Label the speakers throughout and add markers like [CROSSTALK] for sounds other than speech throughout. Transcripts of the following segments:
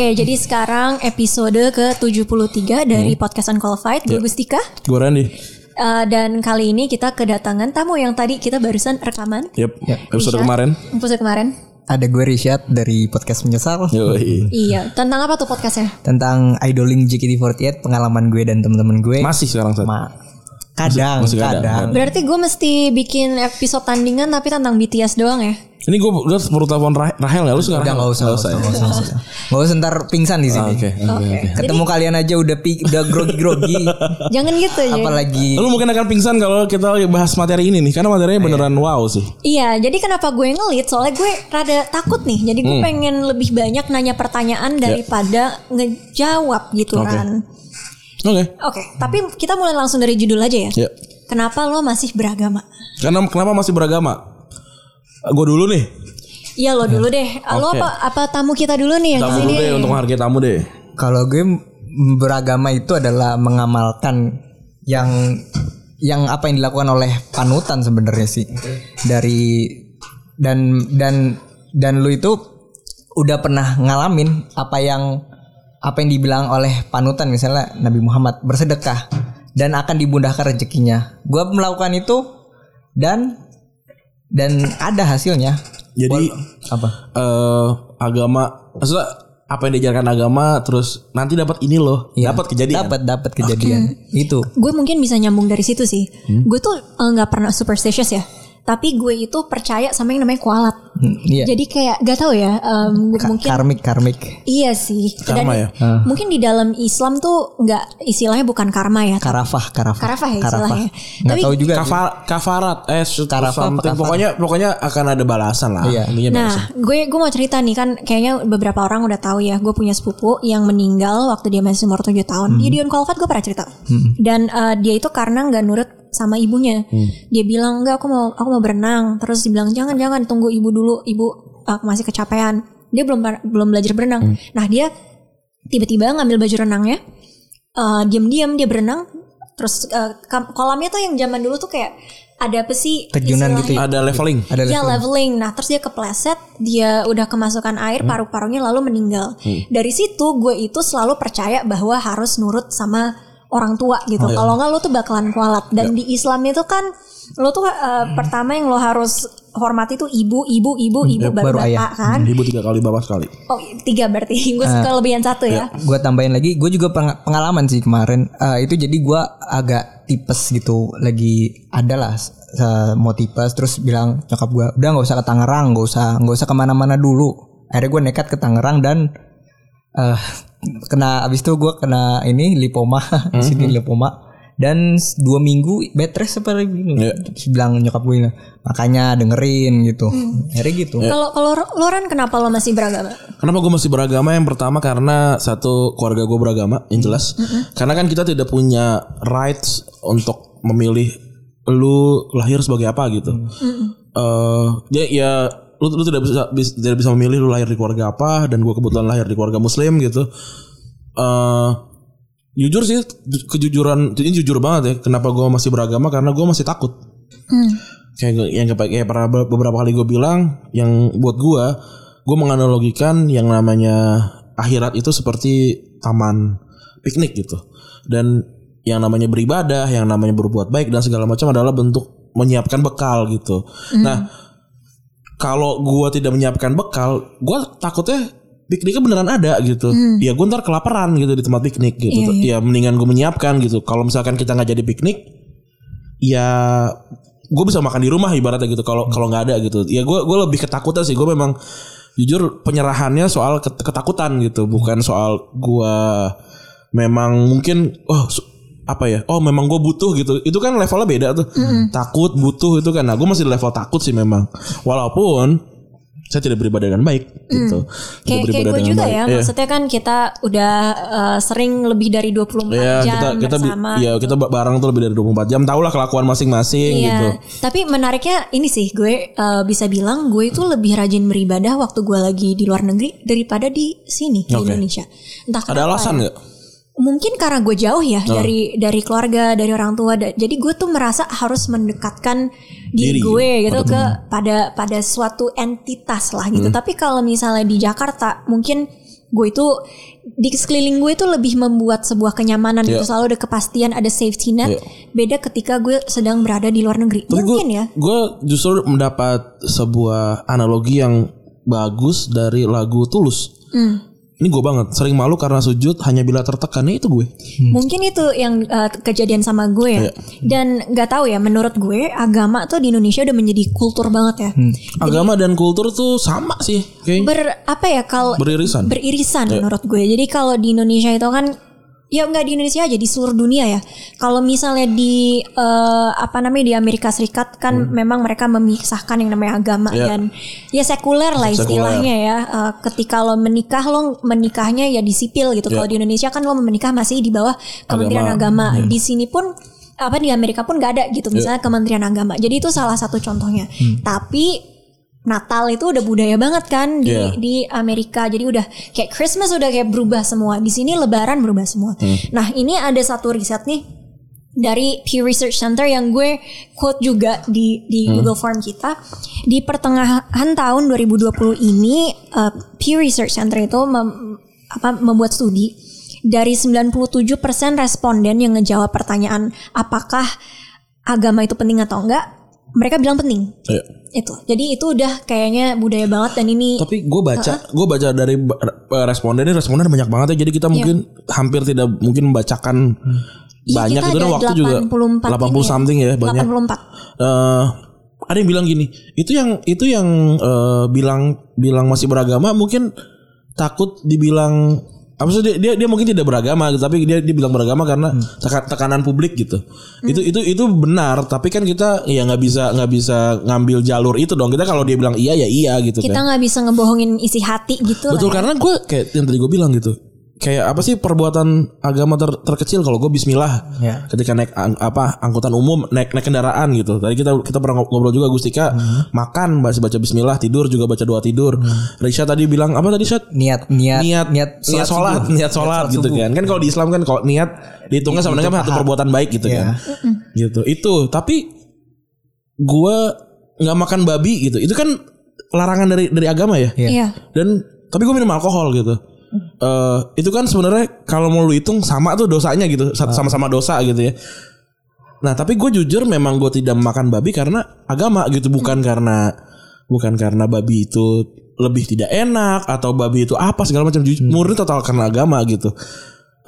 Speaker 1: Oke, jadi sekarang episode ke-73 dari podcast Unqualified. Gue Gustika.
Speaker 2: Gue Randy.
Speaker 1: Uh, dan kali ini kita kedatangan tamu yang tadi kita barusan rekaman.
Speaker 2: Yep. Episode
Speaker 1: Risha.
Speaker 2: kemarin.
Speaker 1: Episode kemarin.
Speaker 3: Ada gue Rishad dari podcast Menyesal
Speaker 2: Yoi.
Speaker 1: Iya, tentang apa tuh podcastnya?
Speaker 3: tentang idoling JKT48 pengalaman gue dan teman-teman gue.
Speaker 2: Masih sekarang saat.
Speaker 3: Ma- kadang,
Speaker 2: Masih- masih kadang,
Speaker 3: kadang.
Speaker 1: Berarti gue mesti bikin episode tandingan tapi tentang BTS doang ya?
Speaker 2: Ini gue gue perlu telepon Rah- Rahel ya lu suka
Speaker 3: Udah
Speaker 2: Rahel?
Speaker 3: nggak usah, nggak usah,
Speaker 2: ya?
Speaker 3: nggak usah, nggak usah. Nggak usah ntar pingsan di
Speaker 2: Ah,
Speaker 3: sini.
Speaker 2: Oke. oke, oke.
Speaker 3: Ketemu kalian aja udah pi- udah grogi-grogi. [LAUGHS]
Speaker 1: Jangan gitu ya.
Speaker 3: Apalagi
Speaker 2: Lu mungkin akan pingsan kalau kita bahas materi ini nih karena materinya beneran wow sih.
Speaker 1: Iya, jadi kenapa gue ngelit? Soalnya gue rada takut nih. Jadi gue pengen lebih banyak nanya pertanyaan daripada ngejawab gitu
Speaker 2: Oke.
Speaker 1: kan.
Speaker 2: Oke.
Speaker 1: Oke, tapi kita mulai langsung dari judul aja ya.
Speaker 2: Ya.
Speaker 1: Kenapa lo masih beragama?
Speaker 2: Karena kenapa masih beragama? Gue dulu nih.
Speaker 1: Iya lo dulu deh. Lo
Speaker 2: Oke.
Speaker 1: apa apa tamu kita dulu nih yang
Speaker 2: Tamu
Speaker 1: ke sini?
Speaker 2: dulu deh untuk menghargai tamu deh.
Speaker 3: kalau gue beragama itu adalah mengamalkan yang yang apa yang dilakukan oleh panutan sebenarnya sih dari dan dan dan lu itu udah pernah ngalamin apa yang apa yang dibilang oleh panutan misalnya Nabi Muhammad bersedekah dan akan dimudahkan rezekinya. Gua melakukan itu dan dan ada hasilnya.
Speaker 2: Jadi
Speaker 3: Apa?
Speaker 2: eh agama maksudnya apa yang diajarkan agama terus nanti dapat ini loh. Dapat kejadian.
Speaker 3: Dapat dapat kejadian. Itu.
Speaker 1: Gue mungkin bisa nyambung dari situ sih. Gue tuh eh, nggak pernah superstitious ya. Tapi gue itu percaya sama yang namanya kualat.
Speaker 3: Hmm, Iya.
Speaker 1: Jadi kayak gak tahu ya. em,
Speaker 3: Ka-
Speaker 1: mungkin
Speaker 3: karmik karmik.
Speaker 1: iya sih.
Speaker 2: Karma ya?
Speaker 1: Mungkin di dalam Islam tuh nggak istilahnya bukan karma ya.
Speaker 3: Karafah, karafah.
Speaker 1: Karafah ya istilahnya.
Speaker 3: Nggak
Speaker 1: Tapi-
Speaker 3: tahu juga.
Speaker 2: Kafar, kafarat eh
Speaker 3: Karafah,
Speaker 2: pokoknya pokoknya akan ada balasan lah.
Speaker 3: Iya.
Speaker 2: Intinya
Speaker 1: Nah,
Speaker 2: balasan.
Speaker 1: gue gue mau cerita nih kan kayaknya beberapa orang udah tahu ya, gue punya sepupu yang meninggal waktu dia masih umur 7 tahun. Dia di Unqualified gue pernah cerita. Dan eh, dia itu karena nggak nurut sama ibunya. Dia bilang enggak aku mau aku mau berenang. Terus dibilang jangan jangan tunggu ibu dulu, ibu aku masih kecapean. Dia belum belum belajar berenang. Nah, dia tiba-tiba ngambil baju renangnya. eh, diam-diam dia berenang. Terus kam- kolamnya tuh yang zaman dulu tuh kayak ada apa sih
Speaker 3: Terjunan gitu
Speaker 1: istilahnya?
Speaker 2: Ada leveling.
Speaker 3: Ada
Speaker 1: Ya
Speaker 3: level.
Speaker 1: leveling. Nah terus dia kepleset, dia udah kemasukan air, paru-parunya lalu meninggal. Dari situ gue itu selalu percaya bahwa harus nurut sama orang tua gitu. Kalau nggak lo tuh bakalan kualat. Dan di Islam itu kan lo tuh eh, pertama yang lo harus hormati tuh ibu, ibu, ibu, ibu baru,
Speaker 3: baru
Speaker 1: bapak
Speaker 3: ayah.
Speaker 1: kan.
Speaker 2: Ibu tiga kali bapak sekali.
Speaker 1: Oh tiga berarti. [LAUGHS] gue kelebihan satu ya.
Speaker 3: Gue tambahin lagi, gue juga peng- pengalaman sih kemarin. Eh, itu jadi gue agak tipes gitu, lagi ada lah mau tipes, terus bilang nyokap gue, udah nggak usah ke Tangerang, nggak usah nggak usah ke mana-mana dulu. Akhirnya gue nekat ke Tangerang dan eh kena abis itu gue kena ini lipoma, [LAUGHS] di sini lipoma. Dan dua minggu bed rest apa gitu.
Speaker 2: Iya.
Speaker 3: Terus bilang nyokap gue makanya dengerin gitu. Akhirnya gitu.
Speaker 1: Kalau kalau lo Ran kenapa lo masih beragama?
Speaker 2: Kenapa gue masih beragama? Yang pertama karena satu keluarga gue beragama, yang jelas. Karena kan kita tidak punya rights untuk memilih lu lahir sebagai apa gitu. Eh, ya, ya lu, lu tidak bisa bis- tidak bisa memilih lu lahir di keluarga apa dan gue kebetulan lahir di keluarga muslim gitu. Eh jujur sih kejujuran ini jujur banget ya. Kenapa gue masih beragama? Karena gue masih takut. Kayak gue- yang kayak kayak beberapa kali gue bilang yang buat gue gue menganalogikan yang namanya akhirat itu seperti taman piknik gitu dan yang namanya beribadah yang namanya berbuat baik dan segala macam adalah bentuk menyiapkan bekal gitu nah kalau gue tidak menyiapkan bekal gue takutnya pikniknya beneran ada gitu. Ya gue ntar kelaparan gitu di tempat piknik gitu. Ya mendingan gue menyiapkan gitu. Kalau misalkan kita nggak jadi piknik ya gue bisa makan di rumah ibaratnya gitu kalau kalau nggak ada gitu. Ya gue gue lebih ketakutan sih. Gue memang jujur penyerahannya soal ket- ketakutan gitu. Bukan soal gue memang mungkin oh apa ya oh memang gue butuh gitu itu kan levelnya beda tuh takut butuh itu kan nah gue masih di level takut sih memang walaupun saya tidak beribadah dengan baik gitu
Speaker 1: Kayak, kayak gue juga
Speaker 2: baik.
Speaker 1: ya,
Speaker 2: Iya.
Speaker 1: maksudnya kan kita udah eh, sering lebih dari 24
Speaker 2: Iya,
Speaker 1: jam
Speaker 2: kita kita
Speaker 1: bersama.
Speaker 2: ya kita ba- bareng tuh lebih dari 24 jam. Tahu lah kelakuan masing-masing
Speaker 1: Iya,
Speaker 2: gitu.
Speaker 1: tapi menariknya ini sih gue eh, bisa bilang gue itu lebih rajin beribadah waktu gue lagi di luar negeri daripada di sini di
Speaker 2: Oke.
Speaker 1: Indonesia. Entah
Speaker 2: Ada alasan
Speaker 1: ya. Mungkin karena gue jauh ya dari dari keluarga, dari orang tua. da- Jadi gue tuh merasa harus mendekatkan diri,
Speaker 2: Diri
Speaker 1: gue gitu ke pada pada suatu entitas lah gitu.
Speaker 2: Hmm.
Speaker 1: Tapi kalau misalnya di Jakarta mungkin gue itu di sekeliling gue itu lebih membuat sebuah kenyamanan gitu
Speaker 2: Iya.
Speaker 1: selalu ada kepastian ada safety net
Speaker 2: Iya.
Speaker 1: beda ketika gue sedang berada di luar negeri
Speaker 2: Tapi
Speaker 1: mungkin
Speaker 2: gue,
Speaker 1: ya
Speaker 2: Gue justru mendapat sebuah analogi yang bagus dari lagu Tulus.
Speaker 1: Hmm.
Speaker 2: Ini gue banget. Sering malu karena sujud hanya bila tertekan. Itu gue.
Speaker 1: Mungkin itu yang uh, kejadian sama gue ya.
Speaker 2: Iya.
Speaker 1: Dan nggak tahu ya menurut gue agama tuh di Indonesia udah menjadi kultur banget ya.
Speaker 2: Agama dan kultur tuh sama sih. Kayak
Speaker 1: Ber apa ya kalau
Speaker 2: beririsan.
Speaker 1: beririsan menurut gue. Jadi kalau di Indonesia itu kan ya nggak di Indonesia aja di seluruh dunia ya. Kalau misalnya di eh, apa namanya di Amerika Serikat kan memang mereka memisahkan yang namanya agama
Speaker 2: Ya.
Speaker 1: dan ya sekuler lah
Speaker 2: Sekuler.
Speaker 1: istilahnya ya. Eh, ketika lo menikah lo menikahnya ya di sipil gitu. Kalau di Indonesia kan lo menikah masih di bawah Kementerian Agama. Di sini pun apa di Amerika pun nggak ada gitu misalnya Kementerian Agama. Jadi itu salah satu contohnya. Tapi Natal itu udah budaya banget kan di
Speaker 2: Iya.
Speaker 1: di Amerika. Jadi udah kayak Christmas udah kayak berubah semua. Di sini Lebaran berubah semua. Nah ini ada satu riset nih dari Pew Research Center yang gue quote juga di di Google Form kita di pertengahan tahun 2020 ini uh, Pew Research Center itu mem- apa membuat studi dari 97% responden yang ngejawab pertanyaan apakah agama itu penting atau enggak mereka bilang penting
Speaker 2: Iya.
Speaker 1: itu jadi itu udah kayaknya budaya banget dan ini
Speaker 2: Tapi gue baca, gue baca dari responden ini responden banyak banget ya. Jadi kita mungkin hampir tidak mungkin membacakan
Speaker 1: Iya,
Speaker 2: banyak itu waktu juga
Speaker 1: 84
Speaker 2: 80
Speaker 1: ini ya.
Speaker 2: something ya banyak.
Speaker 1: 84
Speaker 2: eh ada yang bilang gini, itu yang itu yang eh, bilang bilang masih beragama mungkin takut dibilang apa sih dia, dia dia mungkin tidak beragama tapi dia dia bilang beragama karena teka- tekanan publik gitu. Itu itu itu benar, tapi kan kita ya nggak bisa nggak bisa ngambil jalur itu dong. Kita kalau dia bilang iya ya iya gitu
Speaker 1: kita
Speaker 2: kan.
Speaker 1: nggak bisa ngebohongin isi hati gitu
Speaker 2: Betul
Speaker 1: lah ya.
Speaker 2: karena gue kayak yang tadi gue bilang gitu. Kayak apa sih perbuatan agama ter- terkecil kalau gue Bismillah
Speaker 3: Ya.
Speaker 2: ketika naik ang- apa angkutan umum naik naik kendaraan gitu. Tadi kita kita pernah ngobrol juga Gustika makan baca baca Bismillah tidur juga baca doa tidur. Risha tadi bilang apa tadi Syat?
Speaker 3: niat niat
Speaker 2: Niat
Speaker 3: niat
Speaker 2: niat sholat
Speaker 3: subuh.
Speaker 2: niat sholat gitu
Speaker 3: subuh.
Speaker 2: kan kan kalau di Islam kan kalau niat dihitungnya sama dengan satu perbuatan baik gitu
Speaker 3: Iya.
Speaker 2: kan gitu itu tapi gue nggak makan babi gitu itu kan larangan dari dari agama ya
Speaker 3: Iya.
Speaker 1: iya
Speaker 2: dan tapi gue minum alkohol gitu Eh itu kan sebenarnya kalau mau lu hitung sama tuh dosanya gitu sa- sama-sama dosa gitu ya. Nah tapi gue jujur memang gue tidak makan babi karena agama gitu bukan karena bukan karena babi itu lebih tidak enak atau babi itu apa segala macam. Jujur murni total karena agama gitu.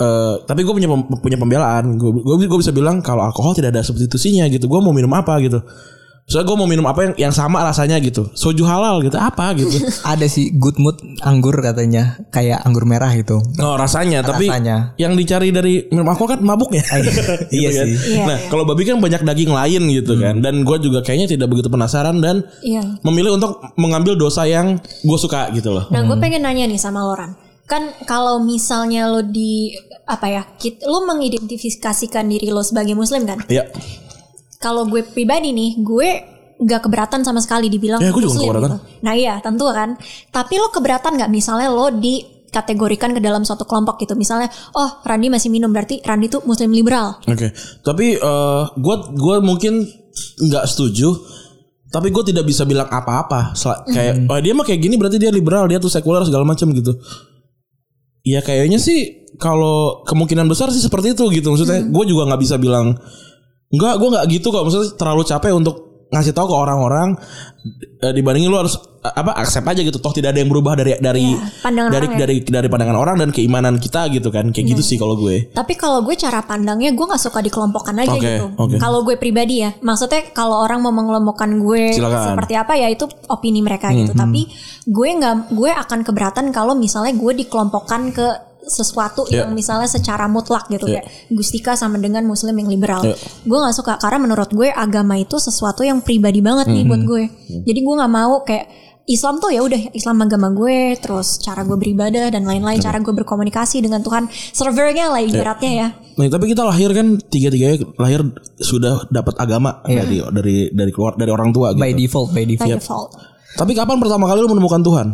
Speaker 2: Eh tapi gue punya punya pembelaan. Gue gue bisa bilang kalau alkohol tidak ada substitusinya gitu. Gue mau minum apa gitu Soalnya gue mau minum apa yang yang sama rasanya gitu soju halal gitu apa gitu [LAUGHS]
Speaker 3: ada sih good mood anggur katanya kayak anggur merah gitu
Speaker 2: Oh rasanya, tapi
Speaker 3: Rasanya.
Speaker 2: yang dicari dari minum alkohol kan mabuk ya.
Speaker 3: Iya [LAUGHS]
Speaker 2: kan?
Speaker 3: sih.
Speaker 1: Iya,
Speaker 2: nah
Speaker 1: iya.
Speaker 2: kalau babi kan banyak daging lain gitu kan, dan gue juga kayaknya tidak begitu penasaran dan
Speaker 1: iya
Speaker 2: memilih untuk mengambil dosa yang gue suka gitu loh.
Speaker 1: Nah, gue pengen nanya nih sama Loran. Kan kalau misalnya lo di apa ya, kit, lo mengidentifikasikan diri lo sebagai muslim kan?
Speaker 2: Iya.
Speaker 1: Kalau gue pribadi nih, gue nggak keberatan sama sekali dibilang
Speaker 2: Ya, gue juga
Speaker 1: muslim.
Speaker 2: keberatan.
Speaker 1: gitu. Nah iya, tentu kan. Tapi lo keberatan nggak misalnya lo dikategorikan ke dalam suatu kelompok gitu? Misalnya, oh Randi masih minum berarti Randi tuh muslim liberal.
Speaker 2: Oke, tapi gue gue mungkin nggak setuju. Tapi gue tidak bisa bilang apa-apa. Sel- Kayak oh, dia mah kayak gini berarti dia liberal, dia tuh sekuler segala macam gitu. Ya kayaknya sih kalau kemungkinan besar sih seperti itu gitu. Maksudnya gue juga nggak bisa bilang Enggak, gue nggak gitu kok. Maksudnya terlalu capek untuk ngasih tahu ke orang-orang eh, dibandingin lu harus eh, apa accept aja gitu. Toh tidak ada yang berubah dari dari
Speaker 1: Iya, pandangan
Speaker 2: dari
Speaker 1: orang ya.
Speaker 2: dari dari pandangan orang dan keimanan kita gitu kan. Kayak gitu sih kalau gue.
Speaker 1: Tapi kalau gue cara pandangnya gue nggak suka dikelompokkan aja
Speaker 2: Oke,
Speaker 1: gitu.
Speaker 2: oke.
Speaker 1: Kalau gue pribadi ya, maksudnya kalau orang mau mengelompokkan gue
Speaker 2: Silakan.
Speaker 1: seperti apa ya itu opini mereka gitu. Tapi gue nggak, gue akan keberatan kalau misalnya gue dikelompokkan ke sesuatu
Speaker 2: Ya.
Speaker 1: yang misalnya secara mutlak gitu
Speaker 2: Ya.
Speaker 1: kayak Gustika sama dengan Muslim yang liberal.
Speaker 2: Ya.
Speaker 1: Gue nggak suka karena menurut gue agama itu sesuatu yang pribadi banget nih buat gue. Jadi gue nggak mau kayak Islam tuh ya udah Islam agama gue, terus cara gue beribadah dan lain-lain, cara gue berkomunikasi dengan Tuhan, servernya lah ibaratnya ya.
Speaker 2: Nah, tapi kita lahir kan tiga-tiganya lahir sudah dapat agama dari dari dari keluar dari orang tua gitu.
Speaker 3: by default by
Speaker 1: by
Speaker 3: default
Speaker 1: default.
Speaker 2: Tapi kapan pertama kali lu menemukan Tuhan?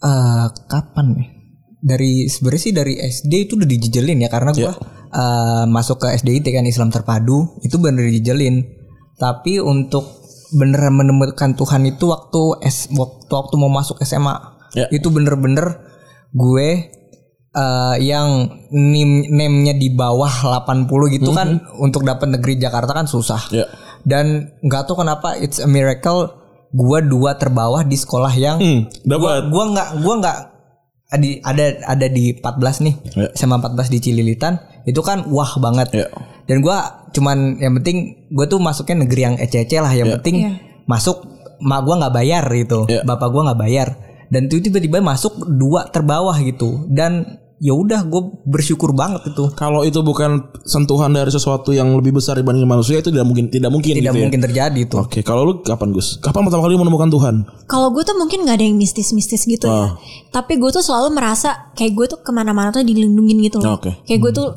Speaker 3: Eh, kapan nih dari sebenarnya sih dari SD itu udah dijejelin ya karena gua eh, masuk ke SDIT kan Islam terpadu itu bener dijejelin tapi untuk bener menemukan Tuhan itu waktu S waktu, waktu mau masuk SMA
Speaker 2: Ya.
Speaker 3: Itu bener-bener gue eh, yang nim name-nya di bawah 80 gitu kan untuk dapat negeri Jakarta kan susah.
Speaker 2: Ya.
Speaker 3: Dan nggak tahu kenapa it's a miracle gue dua terbawah di sekolah yang
Speaker 2: Hmm, dapat.
Speaker 3: gua nggak gua nggak di ada ada di 14 nih
Speaker 2: Ya.
Speaker 3: SMA 14 di Cililitan itu kan wah banget
Speaker 2: Ya.
Speaker 3: dan gua cuman yang penting gue tuh masuknya negeri yang ece-ece lah yang
Speaker 2: Ya.
Speaker 3: penting
Speaker 1: Iya.
Speaker 3: masuk mak gua nggak bayar gitu
Speaker 2: Ya.
Speaker 3: bapak gua nggak bayar dan itu tiba-tiba masuk dua terbawah gitu dan ya udah gue bersyukur banget itu
Speaker 2: Kalau itu bukan sentuhan dari sesuatu yang lebih besar dibanding manusia itu tidak mungkin tidak mungkin
Speaker 3: tidak
Speaker 2: gitu ya.
Speaker 3: mungkin terjadi itu
Speaker 2: Oke, kalau lu kapan Gus? Kapan pertama kali menemukan Tuhan?
Speaker 1: Kalau gue tuh mungkin nggak ada yang mistis-mistis gitu
Speaker 2: Ah.
Speaker 1: ya. Tapi gue tuh selalu merasa kayak gue tuh ke mana-mana tuh dilindungin gitu loh.
Speaker 2: Oke.
Speaker 1: Kayak gue tuh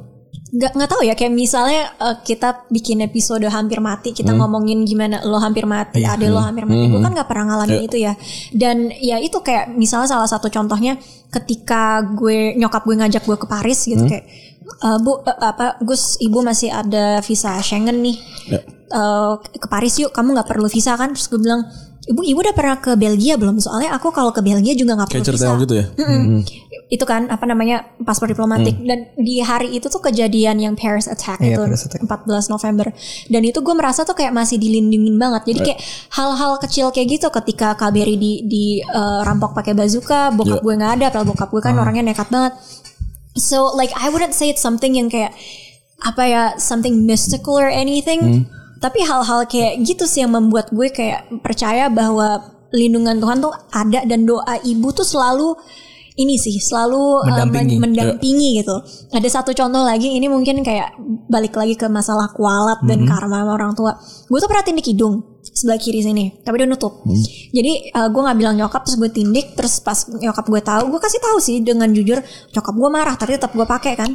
Speaker 1: nggak nggak tahu ya kayak misalnya eh, kita bikin episode hampir mati kita ngomongin gimana lo hampir mati ada lo hampir mati gue kan nggak pernah ngalamin itu ya. Dan ya itu kayak misalnya salah satu contohnya ketika gue nyokap gue ngajak gue ke Paris gitu kayak "Eh, bu eh, apa Gus ibu masih ada visa Schengen nih.
Speaker 2: Ya.
Speaker 1: Eh, ke Paris yuk kamu nggak perlu visa kan? Terus gue bilang ibu ibu udah pernah ke Belgia belum? Soalnya aku kalau ke Belgia juga nggak perlu
Speaker 2: Kayak
Speaker 1: visa.
Speaker 2: gitu ya?
Speaker 1: Mm-mm. Itu kan apa namanya paspor diplomatik. Dan di hari itu tuh kejadian yang Paris attack
Speaker 3: Iya,
Speaker 1: itu
Speaker 3: Paris attack.
Speaker 1: 14 November. Dan itu gue merasa tuh kayak masih dilindungin banget. Jadi kayak hal-hal kecil kayak gitu ketika KBRI di di eh, rampok pakai bazooka bokap gue nggak ada padahal bokap gue kan orangnya nekat banget. So like I wouldn't say it's something yang kayak apa ya something mystical or anything. Tapi hal-hal kayak gitu sih yang membuat gue kayak percaya bahwa lindungan Tuhan tuh ada dan doa ibu tuh selalu ini sih selalu uh,
Speaker 3: Mendampingi.
Speaker 1: men- mendampingi gitu. Ada satu contoh lagi ini mungkin kayak balik lagi ke masalah kualat dan karma sama orang tua. Gue tuh pernah tindik hidung sebelah kiri sini, tapi dia nutup. Jadi uh, gue nggak bilang nyokap terus gue tindik terus pas nyokap gue tahu, gue kasih tahu sih dengan jujur nyokap gue marah tapi tetap gue pakai kan.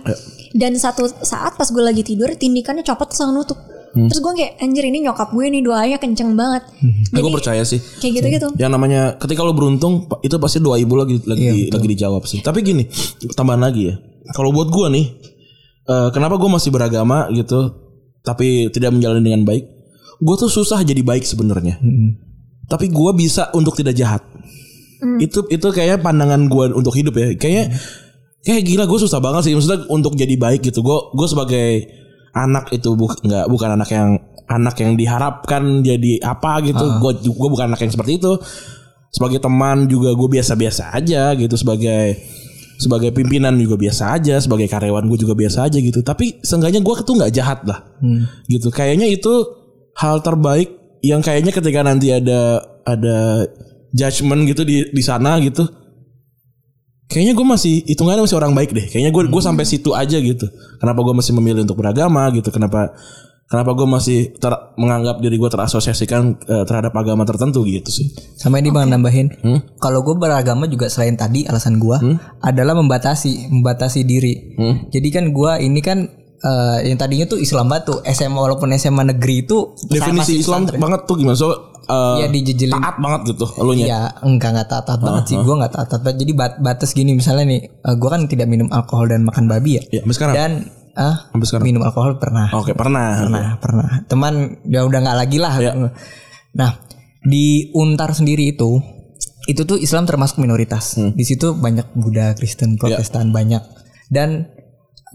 Speaker 1: Dan satu saat pas gue lagi tidur tindikannya copot terus langsung nutup. Terus gue kayak anjir ini nyokap gue nih doanya kenceng banget.
Speaker 2: Nah, gue percaya sih.
Speaker 1: Kayak gitu-gitu.
Speaker 2: Yang namanya ketika lo beruntung itu pasti doa ibu lagi lagi lagi dijawab sih. Tapi gini, tambahan lagi ya. Kalau buat gua nih, eh, kenapa gue masih beragama gitu, tapi tidak menjalani dengan baik? Gue tuh susah jadi baik sebenarnya. Tapi gua bisa untuk tidak jahat. Itu itu kayaknya pandangan gua untuk hidup ya. Kayaknya kayak gila gue susah banget sih maksudnya untuk jadi baik gitu. Gue gue sebagai anak itu buk, nggak bukan anak yang anak yang diharapkan jadi apa gitu. Gue gue bukan anak yang seperti itu. Sebagai teman juga gue biasa-biasa aja gitu sebagai sebagai pimpinan juga biasa aja, sebagai karyawan gue juga biasa aja gitu. Tapi seenggaknya gue tuh nggak jahat lah, gitu. Kayaknya itu hal terbaik yang kayaknya ketika nanti ada ada judgement gitu di di sana gitu. Kayaknya gue masih hitungannya masih orang baik deh. Kayaknya gue gue sampai situ aja gitu. Kenapa gue masih memilih untuk beragama gitu? Kenapa kenapa gue masih ter- menganggap diri gue terasosiasikan eh, terhadap agama tertentu gitu sih?
Speaker 3: Sama ini bang nambahin,
Speaker 2: Hmm?
Speaker 3: kalau gue beragama juga selain tadi alasan gue adalah membatasi, membatasi diri.
Speaker 2: Hmm?
Speaker 3: Jadi kan gue ini kan eh, yang tadinya tuh Islam batu SMA walaupun SMA negeri itu
Speaker 2: Definisi Islam banget tuh gimana? So eh,
Speaker 3: Iya dijejelin.
Speaker 2: taat banget gitu lo nya.
Speaker 3: Ya enggak enggak taat taat banget sih gue enggak taat taat banget. Jadi bat- batas gini misalnya nih, gue kan tidak minum alkohol dan makan babi ya.
Speaker 2: Ya, sampai sekarang.
Speaker 3: Dan ah
Speaker 2: Sampai sekarang.
Speaker 3: minum alkohol pernah.
Speaker 2: Oke, pernah.
Speaker 3: Pernah, pernah. Teman ya udah nggak lagi lah.
Speaker 2: Ya.
Speaker 3: Nah, di Untar sendiri itu itu tuh Islam termasuk minoritas.
Speaker 2: Hmm.
Speaker 3: Di situ banyak Buddha, Kristen,
Speaker 2: Ya.
Speaker 3: Protestan banyak. Dan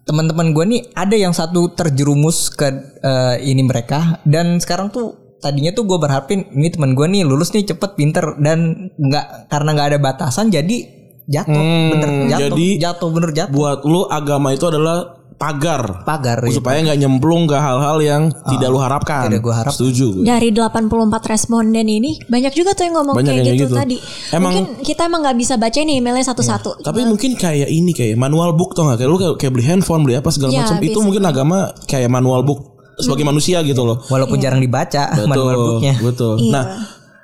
Speaker 3: teman-teman gue nih ada yang satu terjerumus ke eh, ini mereka dan sekarang tuh tadinya tuh gue berharapin ini teman gue nih lulus nih cepet pinter dan nggak karena nggak ada batasan jadi jatuh bener jatuh
Speaker 2: Hmm, jadi
Speaker 3: jatuh bener jatuh
Speaker 2: Buat lu agama itu adalah pagar.
Speaker 3: pagar ya.
Speaker 2: supaya nggak nyemplung ke hal-hal yang tidak lu harapkan.
Speaker 3: tidak gua harap.
Speaker 2: Setuju. gue.
Speaker 1: Dari 84 responden ini banyak juga tuh yang ngomong
Speaker 2: Banyak
Speaker 1: kayak
Speaker 2: yang
Speaker 1: gitu,
Speaker 2: gitu.
Speaker 1: tadi.
Speaker 2: Emang-
Speaker 1: Mungkin kita emang nggak bisa baca nih emailnya satu-satu.
Speaker 2: Tapi mungkin kayak ini kayak manual book tuh nggak kayak lu kayak, kayak beli handphone beli apa segala
Speaker 1: Ya,
Speaker 2: macam itu mungkin agama kayak manual book sebagai manusia gitu loh.
Speaker 3: walaupun jarang dibaca [LAUGHS] manual booknya
Speaker 2: Betul.
Speaker 1: Iya.
Speaker 2: Nah,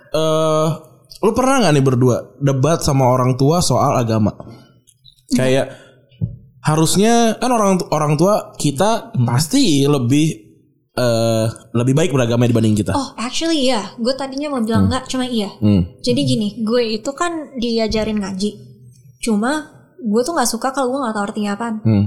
Speaker 2: eh lu pernah nggak nih berdua debat sama orang tua soal agama? Kayak harusnya kan orang orang tua kita
Speaker 1: Hmm.
Speaker 2: pasti lebih eh lebih baik beragama dibanding kita.
Speaker 1: Oh, actually iya. Gue tadinya mau bilang nggak, cuma iya.
Speaker 2: Hmm.
Speaker 1: Jadi gini, gue itu kan diajarin ngaji. Cuma gue tuh nggak suka kalau gue nggak tahu artinya apaan.
Speaker 2: Hmm.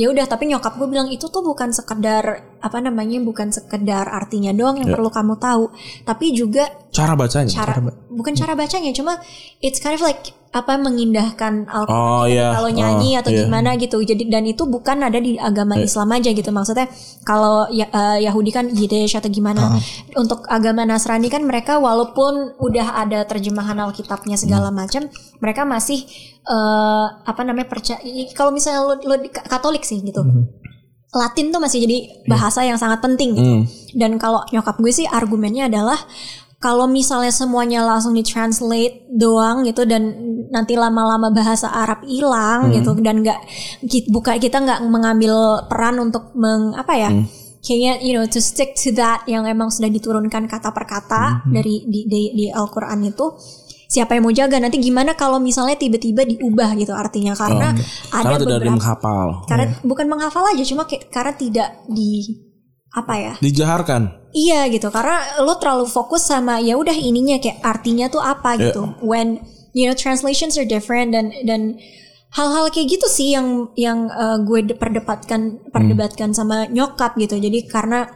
Speaker 1: Ya udah, tapi nyokap gue bilang itu tuh bukan sekedar apa namanya bukan sekedar artinya doang
Speaker 2: Ya.
Speaker 1: yang perlu kamu tahu, tapi juga
Speaker 2: Cara bacanya.
Speaker 1: cara, bukan cara bacanya, cuma it's kind of like apa mengindahkan Al-Quran
Speaker 2: Oh, iya.
Speaker 1: kalau nyanyi
Speaker 2: Oh,
Speaker 1: atau
Speaker 2: iya.
Speaker 1: gimana gitu. Jadi dan itu bukan ada di agama Islam aja gitu. Maksudnya kalau ya, eh, Yahudi kan Yiddish atau gimana. Untuk agama Nasrani kan mereka walaupun udah ada terjemahan Alkitabnya segala macam, mereka masih eh, apa namanya percaya. Kalau misalnya lo, lo di- Katolik sih gitu. Latin tuh masih jadi bahasa yang sangat penting gitu.
Speaker 2: Hmm.
Speaker 1: Dan kalau nyokap gue sih argumennya adalah kalau misalnya semuanya langsung ditranslate doang gitu dan nanti lama-lama bahasa Arab hilang gitu dan nggak buka kita nggak mengambil peran untuk meng apa ya kayaknya you know to stick to that yang emang sudah diturunkan kata per kata dari di, di, di Al-Qur'an itu siapa yang mau jaga nanti gimana kalau misalnya tiba-tiba diubah gitu artinya karena ada
Speaker 2: Karena tidak ada yang
Speaker 1: beberapa
Speaker 2: menghafal.
Speaker 1: karena bukan menghafal aja cuma kayak karena tidak di apa ya
Speaker 2: Dijaharkan.
Speaker 1: Iya gitu karena lo terlalu fokus sama ya udah ininya kayak artinya tuh apa
Speaker 2: Iya.
Speaker 1: gitu. When you know translations are different dan dan hal-hal kayak gitu sih yang yang uh, gue de- perdebatkan perdebatkan sama nyokap gitu. Jadi karena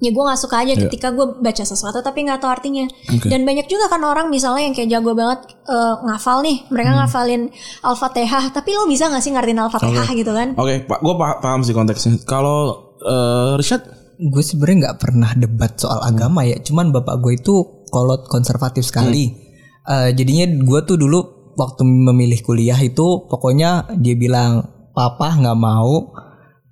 Speaker 1: ya gue nggak suka aja ketika gue baca sesuatu tapi nggak tahu artinya. Dan banyak juga kan orang misalnya yang kayak jago banget uh, ngafal nih, mereka ngafalin al-fatihah, tapi lo bisa nggak sih ngertiin al-fatihah gitu kan?
Speaker 2: Oke, Pak, gue paham sih konteksnya. Kalau eh, Richard,
Speaker 3: gue sebenarnya nggak pernah debat soal agama ya. Cuman bapak gue itu kolot konservatif sekali. Eh, jadinya gue tuh dulu waktu memilih kuliah itu pokoknya dia bilang papa nggak mau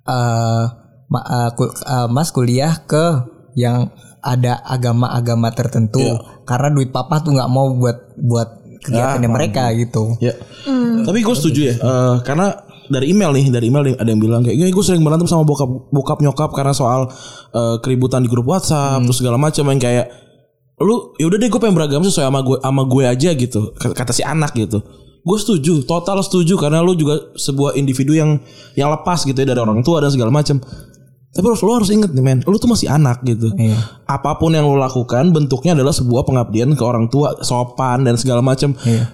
Speaker 3: eh ma- eh, ku- eh, mas kuliah ke yang ada agama-agama tertentu karena duit papa tuh nggak mau buat buat kegiatannya mereka gitu
Speaker 2: ya. Tapi gue setuju ya, eh, karena dari email nih, dari email nih, ada yang bilang kayak, gue sering berantem sama bokap, bokap nyokap karena soal eh, keributan di grup WhatsApp, terus segala macam yang kayak, lu ya udah deh gue pengen beragama sesuai sama gue, sama gue aja gitu, kata kata si anak gitu. Gue setuju, total setuju karena lu juga sebuah individu yang yang lepas gitu ya dari orang tua dan segala macam. Tapi lu, lu harus inget nih men, lu tuh masih anak gitu.
Speaker 3: Iya.
Speaker 2: Apa pun yang lu lakukan bentuknya adalah sebuah pengabdian ke orang tua, sopan dan segala macam.
Speaker 3: Iya.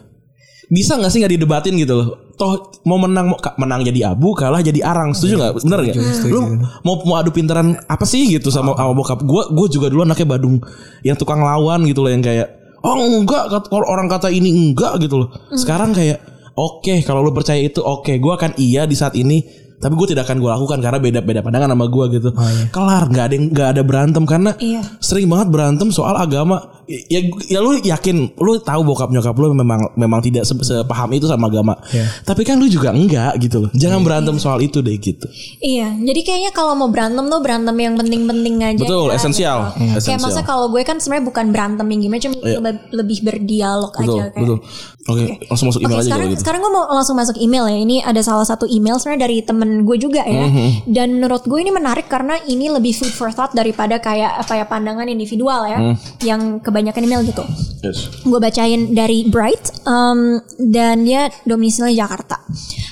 Speaker 2: Bisa nggak sih nggak didebatin gitu loh? Toh mau menang mau menang jadi abu, kalah jadi arang. Setuju nggak? Bener nggak? Lu mau mau adu pintaran apa sih gitu sama sama bokap? Gue gue juga dulu anaknya Badung yang tukang lawan gitu loh yang kayak oh enggak kalau orang kata ini enggak gitu loh. Sekarang kayak oke kalau lu percaya itu oke gue akan iya di saat ini tapi gue tidak akan gue lakukan karena beda beda pandangan sama gue gitu. Kelar nggak ada nggak ada berantem karena
Speaker 1: Iya.
Speaker 2: sering banget berantem soal agama. Ya, ya lu yakin, lu tahu bokap nyokap lu memang memang tidak se- sepaham itu sama agama.
Speaker 3: Iya.
Speaker 2: Tapi kan lu juga enggak gitu loh. Jangan berantem soal itu deh gitu.
Speaker 1: Iya, jadi kayaknya kalau mau berantem tuh berantem yang penting-penting aja.
Speaker 2: Betul,
Speaker 1: ya,
Speaker 2: esensial.
Speaker 1: gitu. Kayak
Speaker 2: Esensial.
Speaker 1: masa kalau gue kan sebenarnya bukan berantem yang gimana, cuma lebih, lebih berdialog
Speaker 2: Betul,
Speaker 1: aja kayak.
Speaker 2: betul. Oke, langsung masuk email aja
Speaker 1: sekarang
Speaker 2: gitu.
Speaker 1: sekarang gue mau langsung masuk email ya. Ini ada salah satu email sebenarnya dari temen gue juga ya.
Speaker 2: Mm-hmm.
Speaker 1: Dan menurut gue ini menarik karena ini lebih food for thought daripada kayak apa ya pandangan individual ya,
Speaker 2: Mm.
Speaker 1: yang kebanyakan email gitu.
Speaker 2: Yes.
Speaker 1: Gue bacain dari Bright um, dan dia domisili Jakarta.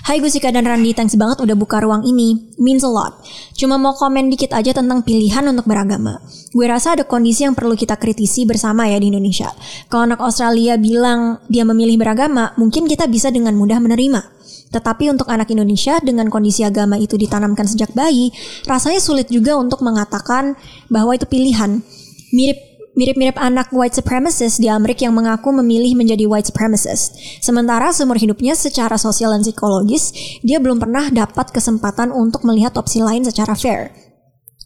Speaker 1: Hai Gusika dan Randi, thanks banget udah buka ruang ini. Means a lot. Cuma mau komen dikit aja tentang pilihan untuk beragama. Gue rasa ada kondisi yang perlu kita kritisi bersama ya di Indonesia. Kalau anak Australia bilang dia memilih beragama, mungkin kita bisa dengan mudah menerima. Tetapi untuk anak Indonesia dengan kondisi agama itu ditanamkan sejak bayi, rasanya sulit juga untuk mengatakan bahwa itu pilihan. Mirip Mirip-mirip anak white supremacist di Amerika yang mengaku memilih menjadi white supremacist. Sementara seumur hidupnya secara sosial dan psikologis, dia belum pernah dapat kesempatan untuk melihat opsi lain secara fair.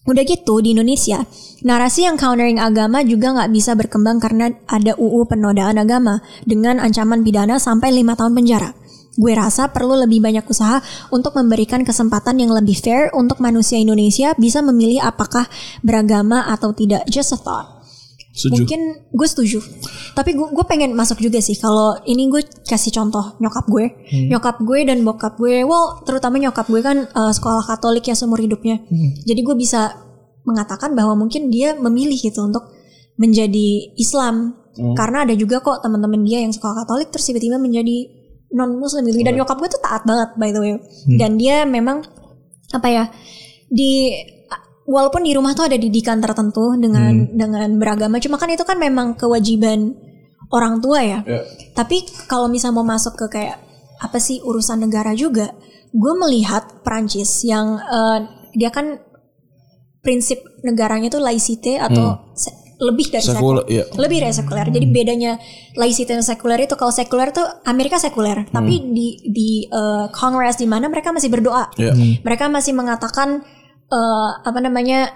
Speaker 1: Udah gitu di Indonesia, narasi yang countering agama juga nggak bisa berkembang karena ada UU penodaan agama dengan ancaman pidana sampai lima tahun penjara. Gue rasa perlu lebih banyak usaha untuk memberikan kesempatan yang lebih fair untuk manusia Indonesia bisa memilih apakah beragama atau tidak. Just a thought.
Speaker 2: Setuju.
Speaker 1: Mungkin gue setuju. Tapi gue gue pengen masuk juga sih kalau ini gue kasih contoh nyokap gue, nyokap gue dan bokap gue. Well, terutama nyokap gue kan eh, sekolah Katolik ya seumur hidupnya. Jadi gue bisa mengatakan bahwa mungkin dia memilih gitu untuk menjadi Islam. Karena ada juga kok teman-teman dia yang sekolah Katolik terus tiba-tiba menjadi non Muslim gitu. Dan nyokap gue tuh taat banget by the way. Dan dia memang apa ya di walaupun di rumah tuh ada didikan tertentu dengan dengan beragama cuma kan itu kan memang kewajiban orang tua ya tapi kalau misal mau masuk ke kayak apa sih urusan negara juga gue melihat Prancis yang eh, dia kan prinsip negaranya tuh laicite atau se- lebih dari
Speaker 2: Sekuler,
Speaker 1: sekuler.
Speaker 2: iya.
Speaker 1: Lebih dari sekuler. Jadi bedanya laicite dan sekuler itu kalau sekuler tuh Amerika sekuler, tapi di di eh, Congress di mana mereka masih berdoa.
Speaker 2: Iya.
Speaker 1: Mereka masih mengatakan eh, apa namanya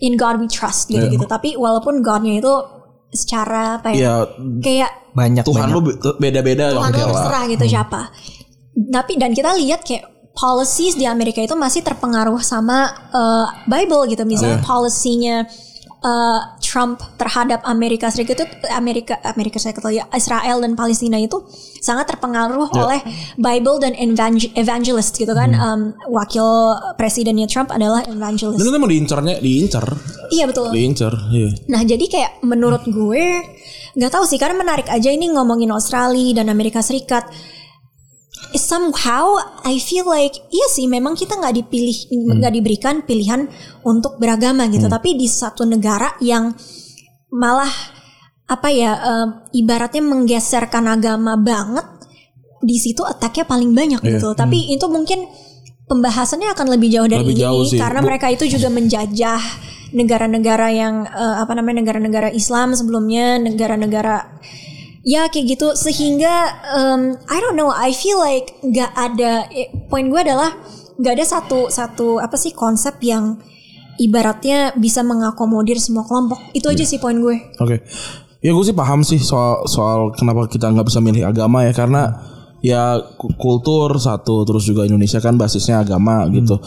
Speaker 1: in God we trust gitu gitu. Tapi walaupun Godnya itu secara apa ya?
Speaker 2: Ya
Speaker 1: Kayak
Speaker 3: banyak
Speaker 2: Tuhan
Speaker 3: banyak.
Speaker 2: lu be- beda-beda
Speaker 1: Tuhan
Speaker 2: lah.
Speaker 1: lu terserah gitu siapa. Tapi dan kita lihat kayak policies di Amerika itu masih terpengaruh sama uh, Bible gitu. Misalnya polisinya uh, Trump terhadap Amerika Serikat itu Amerika Amerika Serikat ya Israel dan Palestina itu sangat terpengaruh oleh Bible dan evangel- evangelist gitu kan. Um, wakil presidennya Trump adalah evangelist.
Speaker 2: Dan itu emang diincarnya, diincar,
Speaker 1: Iya betul.
Speaker 2: diincar. Iya.
Speaker 1: Nah jadi kayak menurut gue nggak tahu sih karena menarik aja ini ngomongin Australia dan Amerika Serikat. Somehow I feel like iya sih memang kita nggak dipilih nggak diberikan pilihan untuk beragama gitu. Tapi di satu negara yang malah apa ya em, ibaratnya menggeserkan agama banget di situ attack-nya paling banyak gitu. Tapi itu mungkin pembahasannya akan lebih jauh dari
Speaker 2: Lebih
Speaker 1: ini
Speaker 2: jauh sih.
Speaker 1: karena
Speaker 2: Bu-
Speaker 1: mereka itu juga menjajah negara-negara yang eh, apa namanya negara-negara Islam sebelumnya, negara-negara ya kayak gitu sehingga em, I don't know, I feel like nggak ada eh, poin gue adalah nggak ada satu satu apa sih konsep yang ibaratnya bisa mengakomodir semua kelompok. Itu aja sih poin gue.
Speaker 2: Oke. Ya gue sih paham sih soal soal kenapa kita nggak bisa milih agama ya karena ya ku- kultur satu terus juga Indonesia kan basisnya agama gitu.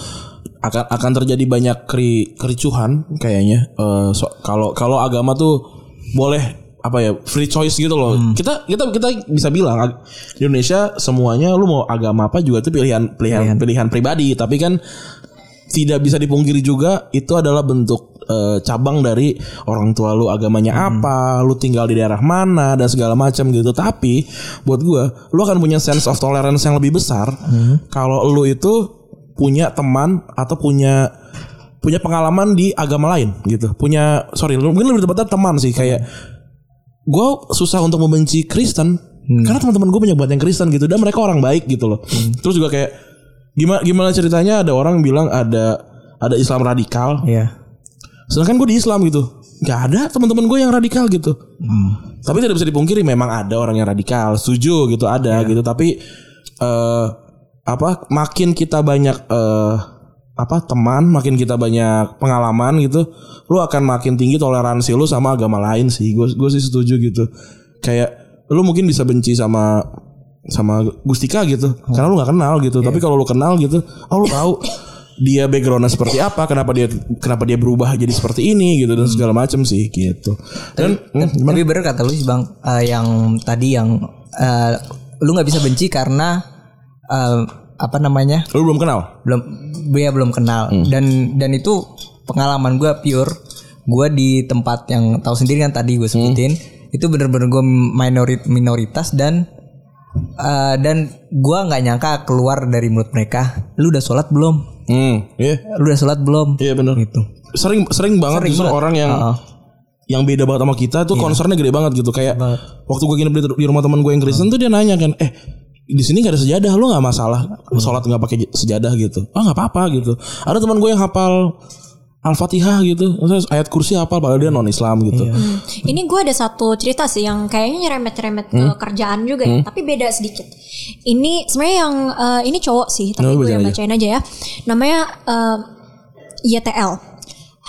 Speaker 2: Akan akan terjadi banyak keri, kericuhan kayaknya Eh, so- kalau kalau agama tuh boleh apa ya free choice gitu loh. Kita kita kita bisa bilang di Indonesia semuanya lu mau agama apa juga itu pilihan pilihan pilihan pribadi tapi kan tidak bisa dipungkiri juga itu adalah bentuk eh, cabang dari orang tua lu agamanya apa, lu tinggal di daerah mana dan segala macam gitu. Tapi buat gua, lu akan punya sense of tolerance yang lebih besar kalau lu itu punya teman atau punya punya pengalaman di agama lain gitu. Punya sorry, lu mungkin lebih tepatnya teman sih kayak gue susah untuk membenci Kristen karena teman-teman gue banyak banget yang Kristen gitu dan mereka orang baik gitu loh. Terus juga kayak gimana gimana ceritanya ada orang bilang ada ada Islam radikal,
Speaker 3: Iya.
Speaker 2: sedangkan gue di Islam gitu. Gak ada teman-teman gue yang radikal gitu. Tapi tidak bisa dipungkiri memang ada orang yang radikal, setuju gitu ada gitu. Tapi eh apa makin kita banyak eh apa teman, makin kita banyak pengalaman gitu, lu akan makin tinggi toleransi lu sama agama lain sih. Gue gue sih setuju gitu. Kayak lu mungkin bisa benci sama sama Gustika gitu karena lu nggak kenal gitu tapi kalau lu kenal gitu oh lu tahu dia backgroundnya seperti apa kenapa dia kenapa dia berubah jadi seperti ini gitu dan segala macam sih gitu dan hmm, gimana?
Speaker 3: Tapi bener kata lu sih bang, eh, yang tadi yang eh, lu nggak bisa benci karena eh, apa namanya?
Speaker 2: Lu belum kenal?
Speaker 3: Belum dia belum kenal. Dan dan itu pengalaman gue pure. Gue di tempat yang tahu sendiri kan tadi gue sebutin. Itu bener-bener gue minorit minoritas dan eh, dan gue nggak nyangka keluar dari mulut mereka. Lu udah sholat belum?
Speaker 2: Hmm iya.
Speaker 3: Lu udah sholat belum?
Speaker 2: Iya benar
Speaker 3: gitu.
Speaker 2: Sering sering banget justru orang yang yang beda banget sama kita tuh concernnya gede banget gitu. Kayak waktu gue nginep di, di rumah teman gue yang Kristen tuh dia nanya kan eh di sini gak ada sejadah lu nggak masalah sholat nggak pakai sejadah gitu ah nggak apa-apa gitu ada teman gue yang hafal Al-Fatihah gitu Maksudnya ayat kursi hafal padahal dia non Islam gitu
Speaker 1: Ini gue ada satu cerita sih yang kayaknya nyerempet-nyerempet ke kerjaan juga ya, tapi beda sedikit. Ini sebenarnya yang eh, ini cowok sih, tapi
Speaker 2: lu
Speaker 1: gue yang
Speaker 2: bacain
Speaker 1: aja ya. Namanya eh, YTL.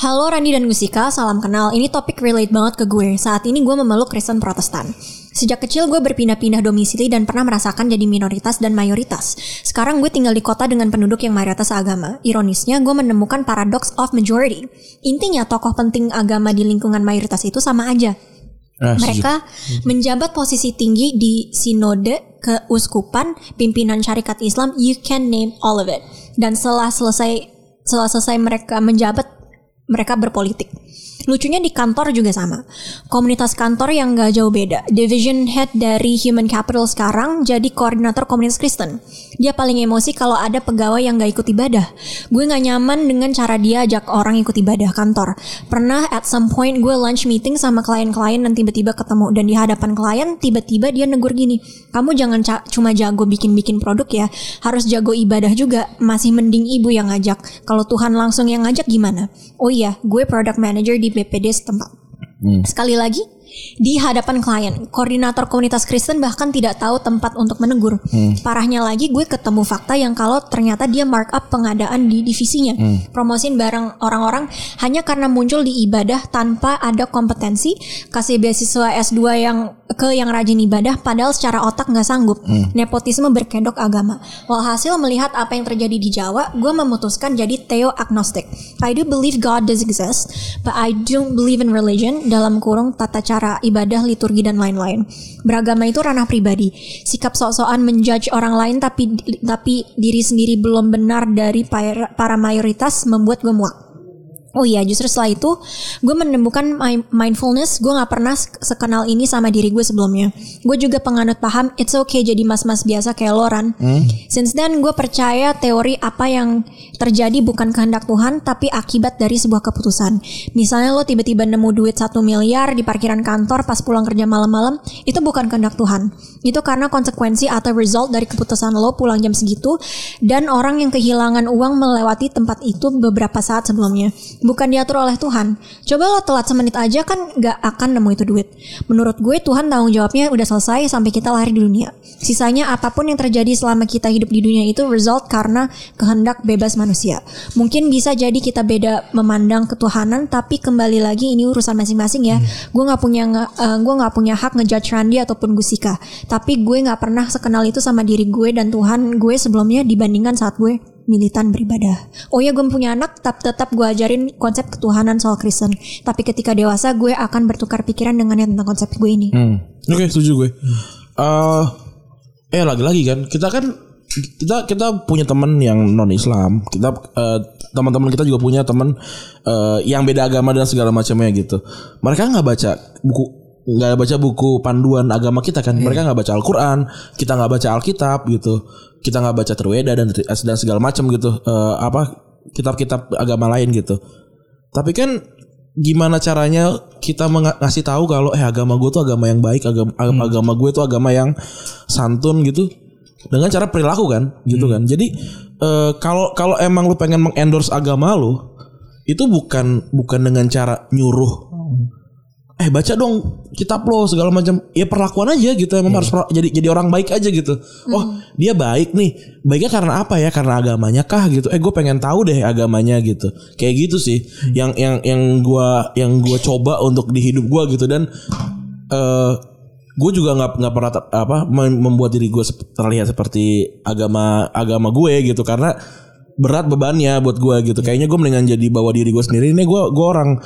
Speaker 1: Halo Randi dan Gusika, salam kenal. Ini topik relate banget ke gue. Saat ini gue memeluk Kristen Protestan. Sejak kecil gue berpindah-pindah domisili dan pernah merasakan jadi minoritas dan mayoritas. Sekarang gue tinggal di kota dengan penduduk yang mayoritas agama. Ironisnya gue menemukan paradox of majority. Intinya tokoh penting agama di lingkungan mayoritas itu sama aja.
Speaker 2: Ah.
Speaker 1: Mereka menjabat posisi tinggi di sinode, keuskupan, pimpinan syarikat Islam, you can name all of it. Dan setelah selesai setelah selesai mereka menjabat, mereka berpolitik. Lucunya di kantor juga sama. Komunitas kantor yang gak jauh beda. Division head dari Human Capital sekarang jadi koordinator komunitas Kristen. Dia paling emosi kalau ada pegawai yang gak ikut ibadah. Gue gak nyaman dengan cara dia ajak orang ikut ibadah kantor. Pernah at some point gue lunch meeting sama klien-klien dan tiba-tiba ketemu. Dan di hadapan klien tiba-tiba dia negur gini. Kamu jangan cuma jago bikin-bikin produk ya. Harus jago ibadah juga. Masih mending ibu yang ngajak. Kalau Tuhan langsung yang ngajak gimana? Oh iya, gue product manager di BPD setempat. Hmm. Sekali lagi, di hadapan klien. Koordinator komunitas Kristen bahkan tidak tahu tempat untuk menegur. Hmm. Parahnya lagi gue ketemu fakta yang kalau ternyata dia markup pengadaan di divisinya. Hmm. Promosin barang orang-orang hanya karena muncul di ibadah tanpa ada kompetensi, kasih beasiswa S2 yang ke yang rajin ibadah padahal secara otak nggak sanggup. Hmm. Nepotisme berkedok agama. Walhasil melihat apa yang terjadi di Jawa, gue memutuskan jadi theo agnostic. I do believe God does exist, but I don't believe in religion dalam kurung tata cara cara ibadah, liturgi dan lain-lain. Beragama itu ranah pribadi. Sikap sok-sokan menjudge orang lain tapi tapi diri sendiri belum benar dari para mayoritas membuat gue. Oh iya, justru setelah itu gue menemukan mindfulness. Gue nggak pernah sekenal ini sama diri gue sebelumnya. Gue juga penganut paham it's okay jadi mas-mas biasa kayak Loran. Hmm? Since then gue percaya teori apa yang terjadi bukan kehendak Tuhan tapi akibat dari sebuah keputusan. Misalnya lo tiba-tiba nemu duit satu miliar di parkiran kantor pas pulang kerja malam-malam, itu bukan kehendak Tuhan. Itu karena konsekuensi atau result dari keputusan lo pulang jam segitu dan orang yang kehilangan uang melewati tempat itu beberapa saat sebelumnya bukan diatur oleh Tuhan. Coba lo telat semenit aja kan gak akan nemu itu duit. Menurut gue Tuhan tanggung jawabnya udah selesai sampai kita lahir di dunia. Sisanya apa pun yang terjadi selama kita hidup di dunia itu result karena kehendak bebas manusia. Mungkin bisa jadi kita beda memandang ketuhanan tapi kembali lagi ini urusan masing-masing ya. Hmm. Gue nggak punya uh, gue nggak punya hak ngejudge Randy ataupun Gusika. Tapi gue nggak pernah sekenal itu sama diri gue dan Tuhan gue sebelumnya dibandingkan saat gue militan beribadah. Oh ya gue punya anak, tapi tetap gue ajarin konsep ketuhanan soal Kristen. Tapi ketika dewasa gue akan bertukar pikiran dengannya tentang konsep gue ini.
Speaker 2: Hmm. Oke, okay, setuju gue. Uh, eh lagi-lagi kan kita kan kita kita punya teman yang non Islam. Kita uh, teman-teman kita juga punya teman uh, yang beda agama dan segala macamnya gitu. Mereka nggak baca buku nggak baca buku panduan agama kita kan. Mereka nggak baca Al-Qur'an, kita nggak baca Alkitab gitu kita nggak baca Terweda dan dan segala macam gitu uh, apa kitab-kitab agama lain gitu tapi kan gimana caranya kita ngasih tahu kalau eh agama gue tuh agama yang baik agama hmm. agama gue tuh agama yang santun gitu dengan cara perilaku kan gitu hmm. kan jadi uh, kalau kalau emang lu pengen mengendorse agama lu itu bukan bukan dengan cara nyuruh eh baca dong kitab lo segala macam. Ya perlakuan aja gitu. Emang yeah. harus jadi jadi orang baik aja gitu. Mm. oh dia baik nih. Baiknya karena apa ya? Karena agamanya kah gitu? Eh gue pengen tahu deh agamanya gitu. Kayak gitu sih. Mm. yang yang yang gue yang gue coba untuk di hidup gue gitu. Dan uh, eh, gue juga nggak nggak pernah apa membuat diri gue terlihat seperti agama agama gue gitu. Karena berat bebannya buat gue gitu. Kayaknya gue mendingan jadi bawa diri gue sendiri. Ini gue gue orang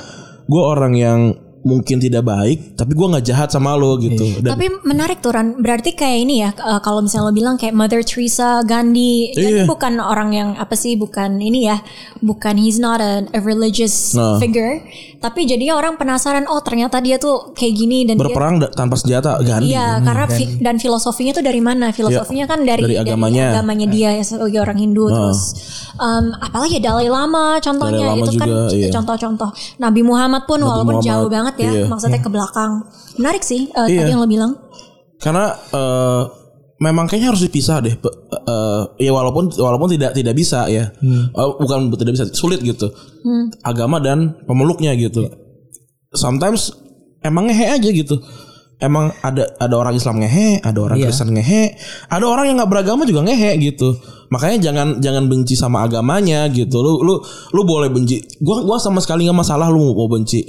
Speaker 2: gue orang yang mungkin tidak baik tapi gue nggak jahat sama lo gitu
Speaker 1: iya. Dan, tapi menarik tuh Ran berarti kayak ini ya uh, kalau misalnya lo bilang kayak Mother Teresa Gandhi iya. Gandhi bukan orang yang apa sih bukan ini ya bukan he's not a, a religious nah. figure tapi jadinya orang penasaran oh ternyata dia tuh kayak gini dan
Speaker 2: berperang
Speaker 1: dia,
Speaker 2: tanpa senjata Gandhi
Speaker 1: iya hmm, karena fi, dan filosofinya tuh dari mana filosofinya ya, kan dari,
Speaker 2: dari agamanya
Speaker 1: dari agamanya dia ya sebagai orang Hindu nah. terus um, apalagi Dalai Lama contohnya Dalai Lama itu kan juga, kan contoh-contoh Nabi Muhammad pun Nabi walaupun Muhammad. jauh banget banget ya, iya. maksudnya ke belakang. Menarik sih uh, iya. tadi yang lo bilang.
Speaker 2: Karena uh, memang kayaknya harus dipisah deh. Uh, ya walaupun walaupun tidak tidak bisa ya. Hmm. Uh, bukan tidak bisa, sulit gitu. Hmm. Agama dan pemeluknya gitu. Sometimes emang ngehe aja gitu. Emang ada ada orang Islam ngehe, ada orang iya. Kristen ngehe, ada orang yang nggak beragama juga ngehe gitu. Makanya jangan jangan benci sama agamanya gitu. Lu lu lu boleh benci. Gua gua sama sekali nggak masalah lu mau benci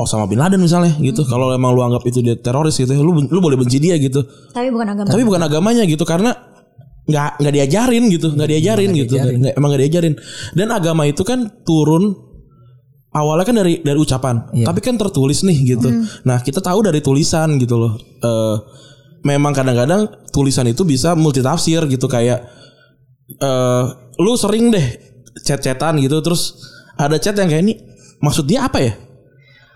Speaker 2: Osama bin Laden misalnya gitu. Hmm. Kalau emang lu anggap itu dia teroris gitu, lu lu boleh benci dia gitu.
Speaker 1: Tapi bukan agama.
Speaker 2: Tapi bukan agamanya gitu karena nggak nggak diajarin gitu, nggak diajarin gak gitu, diajarin. Gak, emang nggak diajarin. Dan agama itu kan turun awalnya kan dari dari ucapan, iya. tapi kan tertulis nih gitu. Hmm. Nah kita tahu dari tulisan gitu loh. Uh, memang kadang-kadang tulisan itu bisa multitafsir gitu kayak uh, lu sering deh chat-chatan gitu terus ada chat yang kayak ini maksud dia apa ya?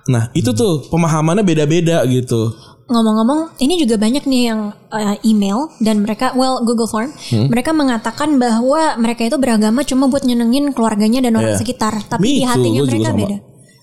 Speaker 2: Nah itu tuh pemahamannya beda-beda gitu.
Speaker 1: Ngomong-ngomong, ini juga banyak nih yang uh, email dan mereka, well Google Form,
Speaker 2: Hmm.
Speaker 1: mereka mengatakan bahwa mereka itu beragama cuma buat nyenengin keluarganya dan orang
Speaker 2: Iya.
Speaker 1: sekitar, tapi
Speaker 2: Me
Speaker 1: di
Speaker 2: too,
Speaker 1: hatinya
Speaker 2: juga
Speaker 1: mereka
Speaker 2: sama.
Speaker 1: beda.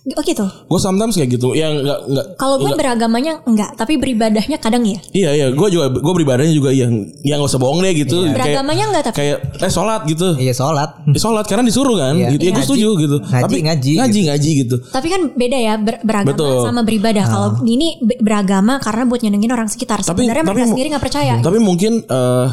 Speaker 1: Oh gitu.
Speaker 2: Gue sometimes kayak gitu. Yang nggak nggak.
Speaker 1: Kalau gue beragamanya enggak, tapi beribadahnya kadang ya.
Speaker 2: Iya iya. Gue juga gue beribadahnya juga yang yang nggak usah bohong deh gitu. Kayak-
Speaker 1: Beragamanya enggak tapi.
Speaker 2: Kayak eh sholat gitu.
Speaker 3: Iya sholat.
Speaker 2: Eh, sholat karena disuruh kan.
Speaker 3: Iya.
Speaker 2: Gitu. Ya, gue setuju gitu.
Speaker 3: Ngaji,
Speaker 2: Tapi
Speaker 3: ngaji,
Speaker 2: ngaji ngaji gitu.
Speaker 1: Tapi kan beda ya ber- beragama
Speaker 2: Betul.
Speaker 1: Sama beribadah. Kalau ini be- beragama karena buat nyenengin orang sekitar.
Speaker 2: Tapi
Speaker 1: Sebenarnya
Speaker 2: tapi
Speaker 1: mereka
Speaker 2: mu-
Speaker 1: sendiri nggak percaya.
Speaker 2: Tapi mungkin eh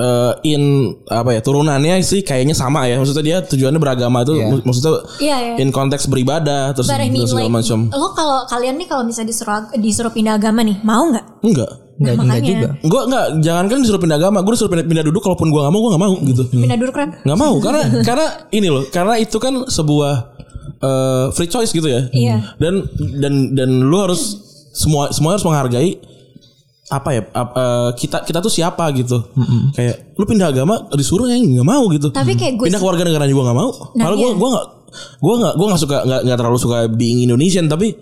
Speaker 2: eh, in apa ya turunannya sih kayaknya sama ya. Maksudnya dia tujuannya beragama itu
Speaker 3: Iya.
Speaker 2: mak- maksudnya
Speaker 1: Iya, iya.
Speaker 2: in konteks beribadah terus,
Speaker 1: But I mean,
Speaker 2: terus segala
Speaker 1: like,
Speaker 2: macam.
Speaker 1: lo kalau kalian nih kalau misalnya disuruh disuruh pindah agama nih, mau nggak?
Speaker 2: Enggak.
Speaker 3: Enggak,
Speaker 1: Nah,
Speaker 3: enggak juga.
Speaker 2: Gue enggak, jangan kan disuruh pindah agama, gue disuruh pindah, pindah duduk kalaupun gue gak mau, gue gak mau gitu.
Speaker 1: Pindah duduk kan?
Speaker 2: Nggak mau karena [LAUGHS] karena ini loh, karena itu kan sebuah eh, free choice gitu ya.
Speaker 1: Iya.
Speaker 2: Dan dan dan lu harus semua semua harus menghargai apa ya ap- eh, kita kita tuh siapa gitu. Kayak lu pindah agama disuruh ya nggak mau gitu.
Speaker 1: Tapi kayak gue
Speaker 2: pindah keluarga negara juga nggak mau.
Speaker 1: Nah,
Speaker 2: Malah gue
Speaker 1: iya.
Speaker 2: gue nggak gue nggak gue nggak suka nggak nggak terlalu suka being Indonesian tapi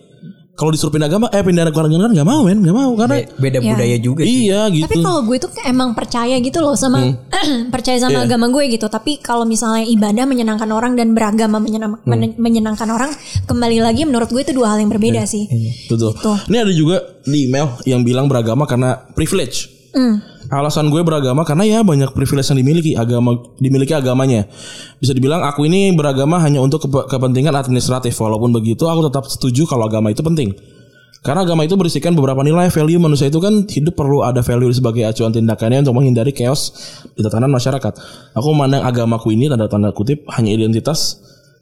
Speaker 2: kalau disuruh pindah agama eh pindah keluarga negara nggak mau men nggak mau karena
Speaker 3: Be- Beda
Speaker 1: Iya.
Speaker 3: budaya juga sih.
Speaker 2: iya gitu.
Speaker 1: Tapi kalau gue tuh emang percaya gitu loh sama [CLEARS THROAT] percaya sama
Speaker 2: Iya.
Speaker 1: agama gue gitu. Tapi kalau misalnya ibadah menyenangkan orang dan beragama menyenang-
Speaker 2: Hmm.
Speaker 1: men- menyenangkan orang, kembali lagi menurut gue itu dua hal yang berbeda
Speaker 2: Iya.
Speaker 1: sih.
Speaker 2: Betul.
Speaker 1: Gitu.
Speaker 2: Ini ada juga di email yang bilang beragama karena privilege.
Speaker 1: Hmm.
Speaker 2: Alasan gue beragama karena ya banyak privilege yang dimiliki agama dimiliki agamanya. Bisa dibilang aku ini beragama hanya untuk kepe- kepentingan administratif. Walaupun begitu aku tetap setuju kalau agama itu penting. Karena agama itu berisikan beberapa nilai value manusia itu kan hidup perlu ada value sebagai acuan tindakannya untuk menghindari chaos di tatanan masyarakat. Aku memandang agamaku ini tanda tanda kutip hanya identitas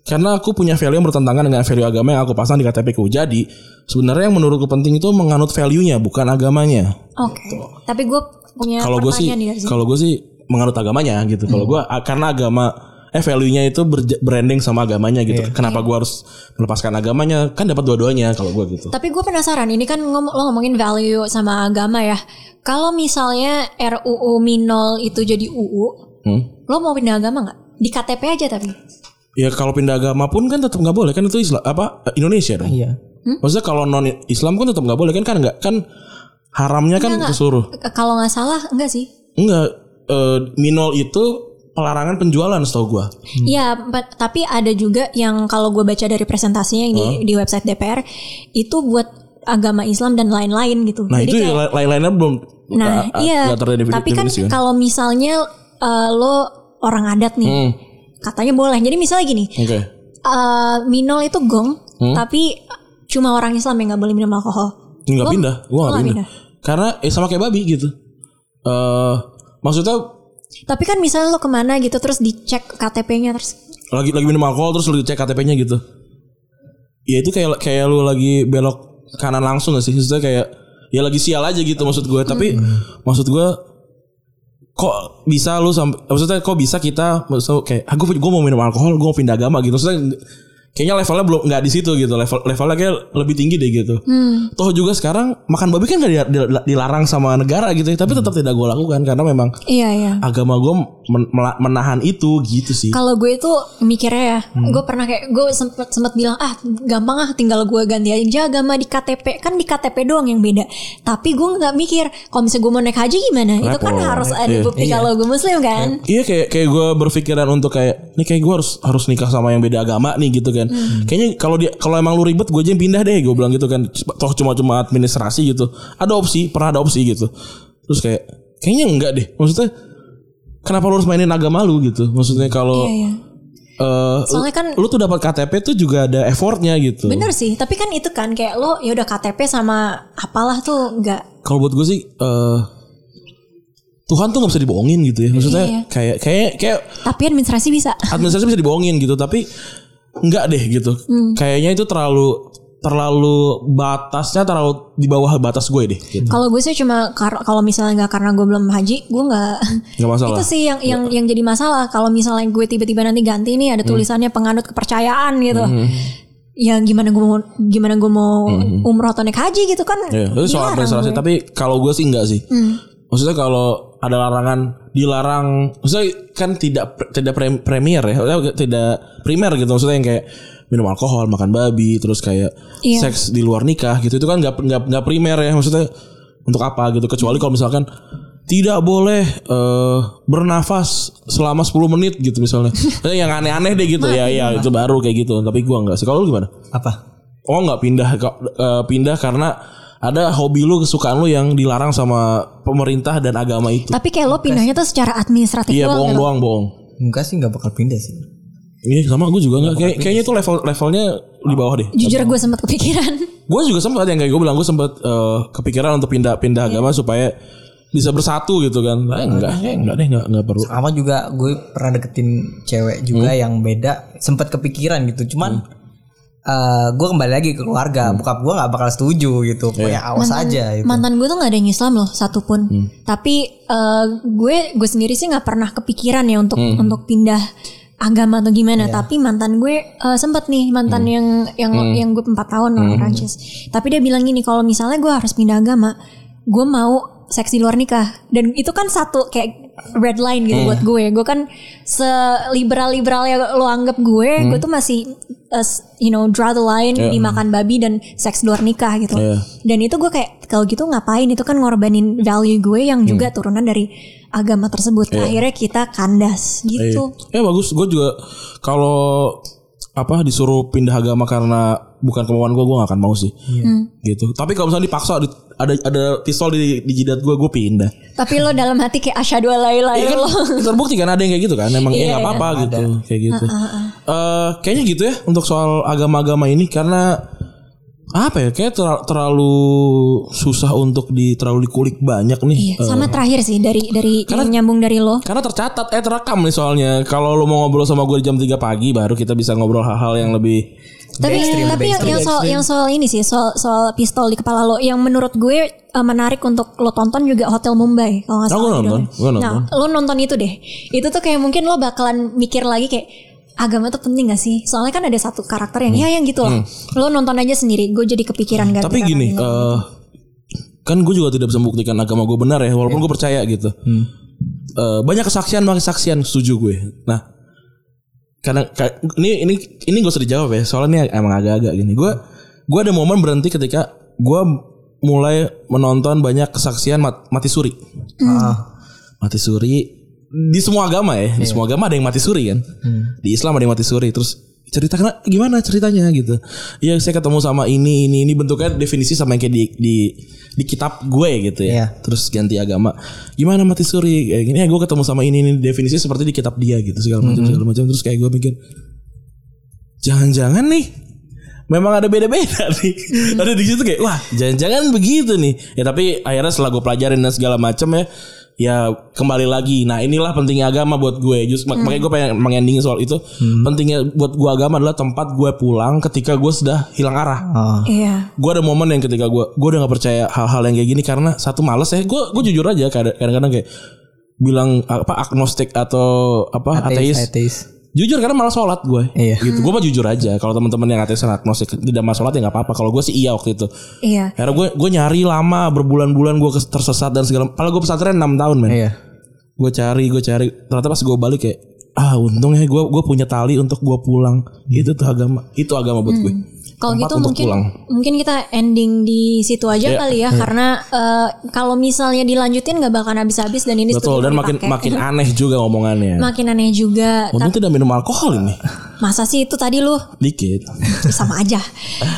Speaker 2: karena aku punya value yang bertentangan dengan value agama yang aku pasang di KTP ku. Jadi sebenarnya yang menurutku penting itu menganut value-nya bukan agamanya.
Speaker 1: Oke. Tapi gue punya
Speaker 2: Kalau gue sih
Speaker 1: dari sini.
Speaker 2: kalau gue sih menganut agamanya gitu. Kalau gue ah, karena agama eh value-nya itu berja- branding sama agamanya gitu. Kenapa gue harus melepaskan agamanya? Kan dapat dua-duanya kalau gue gitu.
Speaker 1: Tapi gue penasaran, ini kan ngom- lo ngomongin value sama agama ya. Kalau misalnya RUU Minol itu jadi UU,
Speaker 2: Hmm?
Speaker 1: lo mau pindah agama nggak? Di KTP aja tapi.
Speaker 2: Ya kalau pindah agama pun kan tetap nggak boleh kan itu Islam apa Indonesia dong.
Speaker 3: Iya.
Speaker 2: Maksudnya kalau non Islam kan tetap nggak boleh kan kan nggak kan haramnya kan
Speaker 1: Enggak,
Speaker 2: disuruh.
Speaker 1: Eh, Kalau nggak salah, enggak sih?
Speaker 2: Enggak eh, minol itu pelarangan penjualan setahu gua.
Speaker 1: Iya, but- tapi ada juga yang kalau gue baca dari presentasinya yang di, di website DPR itu buat agama Islam dan lain-lain gitu.
Speaker 2: Nah
Speaker 1: Jadi
Speaker 2: itu
Speaker 1: kayak-
Speaker 2: lain-lainnya belum
Speaker 1: nah iya. Tapi kan
Speaker 2: kan.
Speaker 1: kalau misalnya eh, lo orang adat nih,
Speaker 2: Hmm,
Speaker 1: katanya boleh. Jadi misalnya gini,
Speaker 2: Oke.
Speaker 1: eh, minol itu gong,
Speaker 2: Hmm?
Speaker 1: tapi cuma orang Islam yang nggak boleh minum alkohol.
Speaker 2: Nggak pindah, gua
Speaker 1: lo
Speaker 2: nggak
Speaker 1: nggak
Speaker 2: pindah. Karena eh sama kayak babi gitu. Eh maksudnya
Speaker 1: Tapi kan misalnya lo ke mana gitu terus dicek KTP-nya terus
Speaker 2: lagi lagi minum alkohol terus lu cek KTP-nya gitu. Ya itu kayak kayak lu lagi belok kanan langsung gak sih? Maksudnya kayak ya lagi sial aja gitu maksud gue. Tapi maksud gue kok bisa lu sampai maksudnya kok bisa kita maksudnya kayak ah, gue, gue mau minum alkohol gue mau pindah agama gitu maksudnya kayaknya levelnya belum nggak di situ gitu. Level levelnya kayak lebih tinggi deh gitu. Toh juga sekarang makan babi kan gak di- di- dilarang sama negara gitu ya. Tapi tetap tidak gue lakukan karena memang
Speaker 1: Iya iya.
Speaker 2: agama gue men- menahan itu gitu sih
Speaker 1: Kalau gue itu mikirnya ya,
Speaker 2: Hmm.
Speaker 1: gue pernah kayak gue sempet sempet bilang ah gampang ah tinggal gue ganti aja agama di KTP kan di KTP doang yang beda. Tapi gue nggak mikir kalau misalnya gue mau naik haji gimana? Itu kan harus ada
Speaker 2: Iya.
Speaker 1: bukti kalau gue muslim kan.
Speaker 2: Iya kayak kayak gue berpikiran untuk kayak nih kayak gue harus harus nikah sama yang beda agama nih gitu kan. Kayaknya kalau dia kalau emang lu ribet gue aja yang pindah deh gue bilang gitu kan. Toh cuma cuma administrasi gitu. Ada opsi pernah ada opsi gitu. Terus kayak kayaknya enggak deh. Maksudnya kenapa lu harus mainin agama lu gitu? Maksudnya kalau
Speaker 1: Iya iya.
Speaker 2: eh,
Speaker 1: Soalnya kan
Speaker 2: lu tuh dapat KTP tuh juga ada effortnya gitu.
Speaker 1: bener sih. Tapi kan itu kan kayak lo ya udah KTP sama apalah tuh nggak.
Speaker 2: Kalau buat gue sih eh Tuhan tuh nggak bisa dibohongin gitu ya. Maksudnya
Speaker 1: Iya.
Speaker 2: kayak kayak kayak
Speaker 1: Tapi administrasi bisa.
Speaker 2: administrasi bisa dibohongin gitu tapi enggak deh gitu kayaknya itu terlalu terlalu batasnya terlalu di bawah batas gue deh gitu.
Speaker 1: Kalau gue sih cuma kalau misalnya nggak karena gue belum haji, gue nggak.
Speaker 2: nggak masalah
Speaker 1: Itu sih yang yang yang jadi masalah. Kalau misalnya gue tiba-tiba nanti ganti nih ada
Speaker 2: Hmm.
Speaker 1: tulisannya penganut kepercayaan gitu. Ya gimana gue mau gimana gue mau umroh atau naik haji gitu kan?
Speaker 2: Hmm. Iya, itu soal administrasi
Speaker 1: gue.
Speaker 2: tapi kalau gue sih enggak sih maksudnya kalau ada larangan dilarang maksudnya kan tidak tidak prem- premier ya tidak primer gitu maksudnya yang kayak minum alkohol, makan babi, terus kayak
Speaker 1: Iya.
Speaker 2: seks di luar nikah gitu itu kan nggak nggak nggak primer ya maksudnya untuk apa gitu kecuali kalau misalkan tidak boleh eh, bernafas selama 10 menit gitu misalnya. [LAUGHS] Yang aneh-aneh deh gitu ya ya itu baru kayak gitu. Tapi gua enggak sih. Kalau lu gimana?
Speaker 3: Apa?
Speaker 2: Oh nggak pindah ke- eh, pindah karena ada hobi lu kesukaan lu yang dilarang sama pemerintah dan agama itu.
Speaker 1: Tapi kayak lo pindahnya tuh secara administratif
Speaker 2: Iya
Speaker 1: doang
Speaker 2: bohong
Speaker 1: gitu.
Speaker 2: doang bohong.
Speaker 3: Enggak sih nggak bakal pindah sih.
Speaker 2: Iya sama gue juga nggak. Kayak, kayaknya itu level levelnya di bawah deh.
Speaker 1: Jujur gue sempat kepikiran. [LAUGHS]
Speaker 2: Gue juga sempat yang kayak gue bilang gue sempat eh, kepikiran untuk pindah pindah agama supaya bisa bersatu gitu kan. Eh, enggak, eh, enggak deh enggak enggak perlu.
Speaker 3: Sama juga gue pernah deketin cewek juga yang beda, sempat kepikiran gitu. Cuman eh, gue kembali lagi ke keluarga, bokap gue nggak bakal setuju gitu. Pokoknya awas aja gitu.
Speaker 1: Mantan gue tuh gak ada yang Islam loh satupun. Tapi eh, gue gue sendiri sih nggak pernah kepikiran ya untuk untuk pindah agama atau gimana. Tapi mantan gue eh, sempet nih mantan yang yang yang gue empat tahun orang Prancis. Tapi dia bilang gini kalau misalnya gue harus pindah agama, gue mau seks di luar nikah. Dan itu kan satu kayak red line gitu buat gue. Gue kan seliberal liberal yang lo anggap gue, gue tuh masih uh, you know draw the line di makan babi dan seks luar nikah gitu.
Speaker 2: Iya.
Speaker 1: Dan itu gue kayak kalau gitu ngapain itu kan ngorbanin value gue yang juga turunan dari agama tersebut. Akhirnya kita kandas gitu.
Speaker 2: Ya bagus. Gue juga kalau apa disuruh pindah agama karena bukan kemauan gue, gue gak akan mau sih. Gitu. Tapi kalau misalnya dipaksa di- ada ada pistol di, di jidat gue, gue pindah.
Speaker 1: Tapi lo dalam hati kayak asyhadu alla ilaha
Speaker 2: Iya kan
Speaker 1: illallah. [LAUGHS]
Speaker 2: terbukti kan ada yang kayak gitu kan emang ya
Speaker 1: Iya,
Speaker 2: nggak
Speaker 1: iya.
Speaker 2: apa-apa gitu kayak gitu Eh, kayaknya gitu ya untuk soal agama-agama ini karena apa ya kayak ter- terlalu susah untuk di terlalu dikulik banyak nih
Speaker 1: Iya, sama terakhir sih dari dari yang nyambung dari lo.
Speaker 2: karena tercatat eh terekam nih soalnya kalau lo mau ngobrol sama gue di jam 3 pagi baru kita bisa ngobrol hal-hal yang lebih
Speaker 1: Tapi tapi yang, yang soal yang soal ini sih soal soal pistol di kepala lo yang menurut gue eh, menarik untuk lo tonton juga Hotel Mumbai kalau nggak
Speaker 2: Oh,
Speaker 1: salah.
Speaker 2: gue nonton, gue
Speaker 1: Nah, lo nonton itu deh. Itu tuh kayak mungkin lo bakalan mikir lagi kayak agama tuh penting gak sih? Soalnya kan ada satu karakter yang ya yang gitu lah. Lo nonton aja sendiri. Gue jadi kepikiran gak
Speaker 2: tapi gini eh kan gue juga tidak bisa membuktikan agama gue benar ya walaupun gue percaya gitu Eh, banyak kesaksian banyak kesaksian setuju gue nah karena ka- ini ini ini gak usah dijawab ya soalnya ini emang agak-agak gini. Gue gue ada momen berhenti ketika gue mulai menonton banyak kesaksian mat- mati suri.
Speaker 3: Ah,
Speaker 2: mati suri di semua agama ya di semua agama ada yang mati suri kan? Di Islam ada yang mati suri terus cerita kena gimana ceritanya gitu? Iya saya ketemu sama ini ini ini bentuknya definisi sama yang kayak di di di kitab gue gitu ya.
Speaker 3: Iya.
Speaker 2: terus ganti agama. Gimana mati suri? Kayak gini ya gue ketemu sama ini ini definisi seperti di kitab dia gitu segala macam segala macam. Terus kayak gue mikir jangan-jangan nih memang ada beda-beda [LAUGHS] nih. Ada di situ kayak wah jangan-jangan begitu nih. Ya tapi akhirnya setelah gue pelajarin dan segala macam ya ya kembali lagi. Nah inilah pentingnya agama buat gue. Just mak- makanya gue pengen mengending soal itu. Pentingnya buat gue agama adalah tempat gue pulang ketika gue sudah hilang arah.
Speaker 3: Ah.
Speaker 1: Iya.
Speaker 2: gue ada momen yang ketika gue gue udah gak percaya hal-hal yang kayak gini karena satu males ya. Gue gue jujur aja kadang- kadang-kadang kayak bilang apa agnostik atau apa ateis,
Speaker 3: ateis.
Speaker 2: Jujur karena malah sholat gue.
Speaker 3: Iya.
Speaker 2: gitu. Gue mah jujur aja. Kalau teman-teman yang ateis dan agnostik tidak malah sholat ya nggak apa-apa. Kalau gue sih iya waktu itu.
Speaker 1: Iya.
Speaker 2: karena gue gue nyari lama berbulan-bulan gue tersesat dan segala kalau gue pesantren 6 tahun men.
Speaker 3: Iya.
Speaker 2: gue cari gue cari. Ternyata pas gue balik kayak ah untungnya gue gue punya tali untuk gue pulang itu tuh agama itu agama buat gue
Speaker 1: Kalau
Speaker 2: Tempat
Speaker 1: gitu
Speaker 2: untuk
Speaker 1: mungkin
Speaker 2: pulang.
Speaker 1: mungkin kita ending di situ aja
Speaker 2: Iya,
Speaker 1: kali ya karena eh, kalau misalnya dilanjutin nggak bakalan habis-habis dan ini
Speaker 2: betul dan makin
Speaker 1: dipakai.
Speaker 2: makin aneh juga omongannya
Speaker 1: makin aneh juga.
Speaker 2: untung tidak minum alkohol ini [LAUGHS]
Speaker 1: Masa sih itu tadi lu
Speaker 2: dikit [LAUGHS]
Speaker 1: sama aja.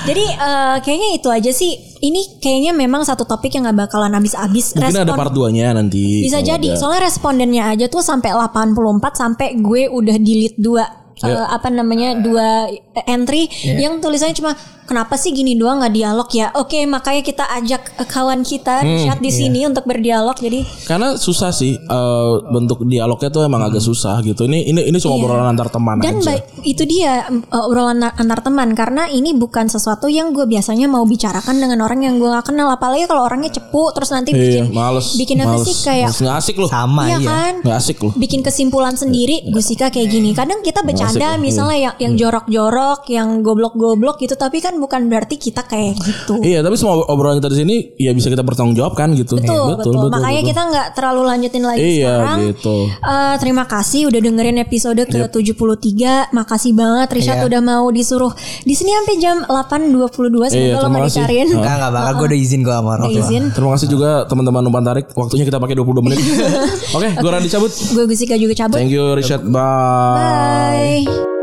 Speaker 1: Jadi eh, kayaknya itu aja sih. Ini kayaknya memang satu topik yang nggak bakalan habis-habis.
Speaker 2: mungkin ada part 2 nya nanti
Speaker 1: Bisa
Speaker 2: kalau
Speaker 1: jadi.
Speaker 2: ada.
Speaker 1: Soalnya respondennya aja tuh sampai 84 sampai gue udah delete dua
Speaker 2: Ya.
Speaker 1: eh, apa namanya dua entry yang tulisannya cuma kenapa sih gini doang nggak dialog ya? Oke, makanya kita ajak eh, kawan kita
Speaker 2: Hmm,
Speaker 1: chat
Speaker 2: iya.
Speaker 1: di sini untuk berdialog. Jadi
Speaker 2: karena susah sih eh, bentuk dialognya tuh emang agak susah gitu. Ini ini ini cuma obrolan antar teman
Speaker 1: Iya. dan
Speaker 2: aja.
Speaker 1: itu dia uh, obrolan antar teman. Karena ini bukan sesuatu yang gue biasanya mau bicarakan dengan orang yang gue gak kenal. Apalagi kalau orangnya cepu terus nanti
Speaker 2: iya
Speaker 1: bikin
Speaker 2: males
Speaker 1: bikin apa
Speaker 2: males,
Speaker 1: sih kayak
Speaker 2: males. nggak asik loh.
Speaker 3: Sama
Speaker 1: iya
Speaker 3: iya.
Speaker 1: kan?
Speaker 2: Nggak asik loh.
Speaker 1: Bikin kesimpulan sendiri Gusika kayak gini. Kadang kita bercanda
Speaker 2: asik,
Speaker 1: misalnya yang yang jorok-jorok yang goblok-goblok gitu. Tapi kan bukan berarti kita kayak gitu.
Speaker 2: Iya, tapi semua obrolan kita di sini ya bisa kita bertanggungjawabkan gitu.
Speaker 1: Betul, betul, Makanya kita nggak terlalu lanjutin lagi
Speaker 2: Iya,
Speaker 1: sekarang.
Speaker 2: gitu.
Speaker 1: Eh, terima kasih udah dengerin episode ke 73. Makasih banget Richard
Speaker 3: Iya.
Speaker 1: udah mau disuruh di sini sampai jam 8.22 semoga
Speaker 2: Iya,
Speaker 1: lo
Speaker 2: kasih.
Speaker 1: dicariin.
Speaker 3: Enggak enggak bakal gue udah izin gue sama.
Speaker 1: Izin.
Speaker 2: Terima kasih juga teman-teman umpan tarik. Waktunya kita pakai 22 menit. [LAUGHS] Oke, gue Randy cabut.
Speaker 1: Gue Gusika juga cabut.
Speaker 2: Thank you Richard. Bye.
Speaker 1: Bye.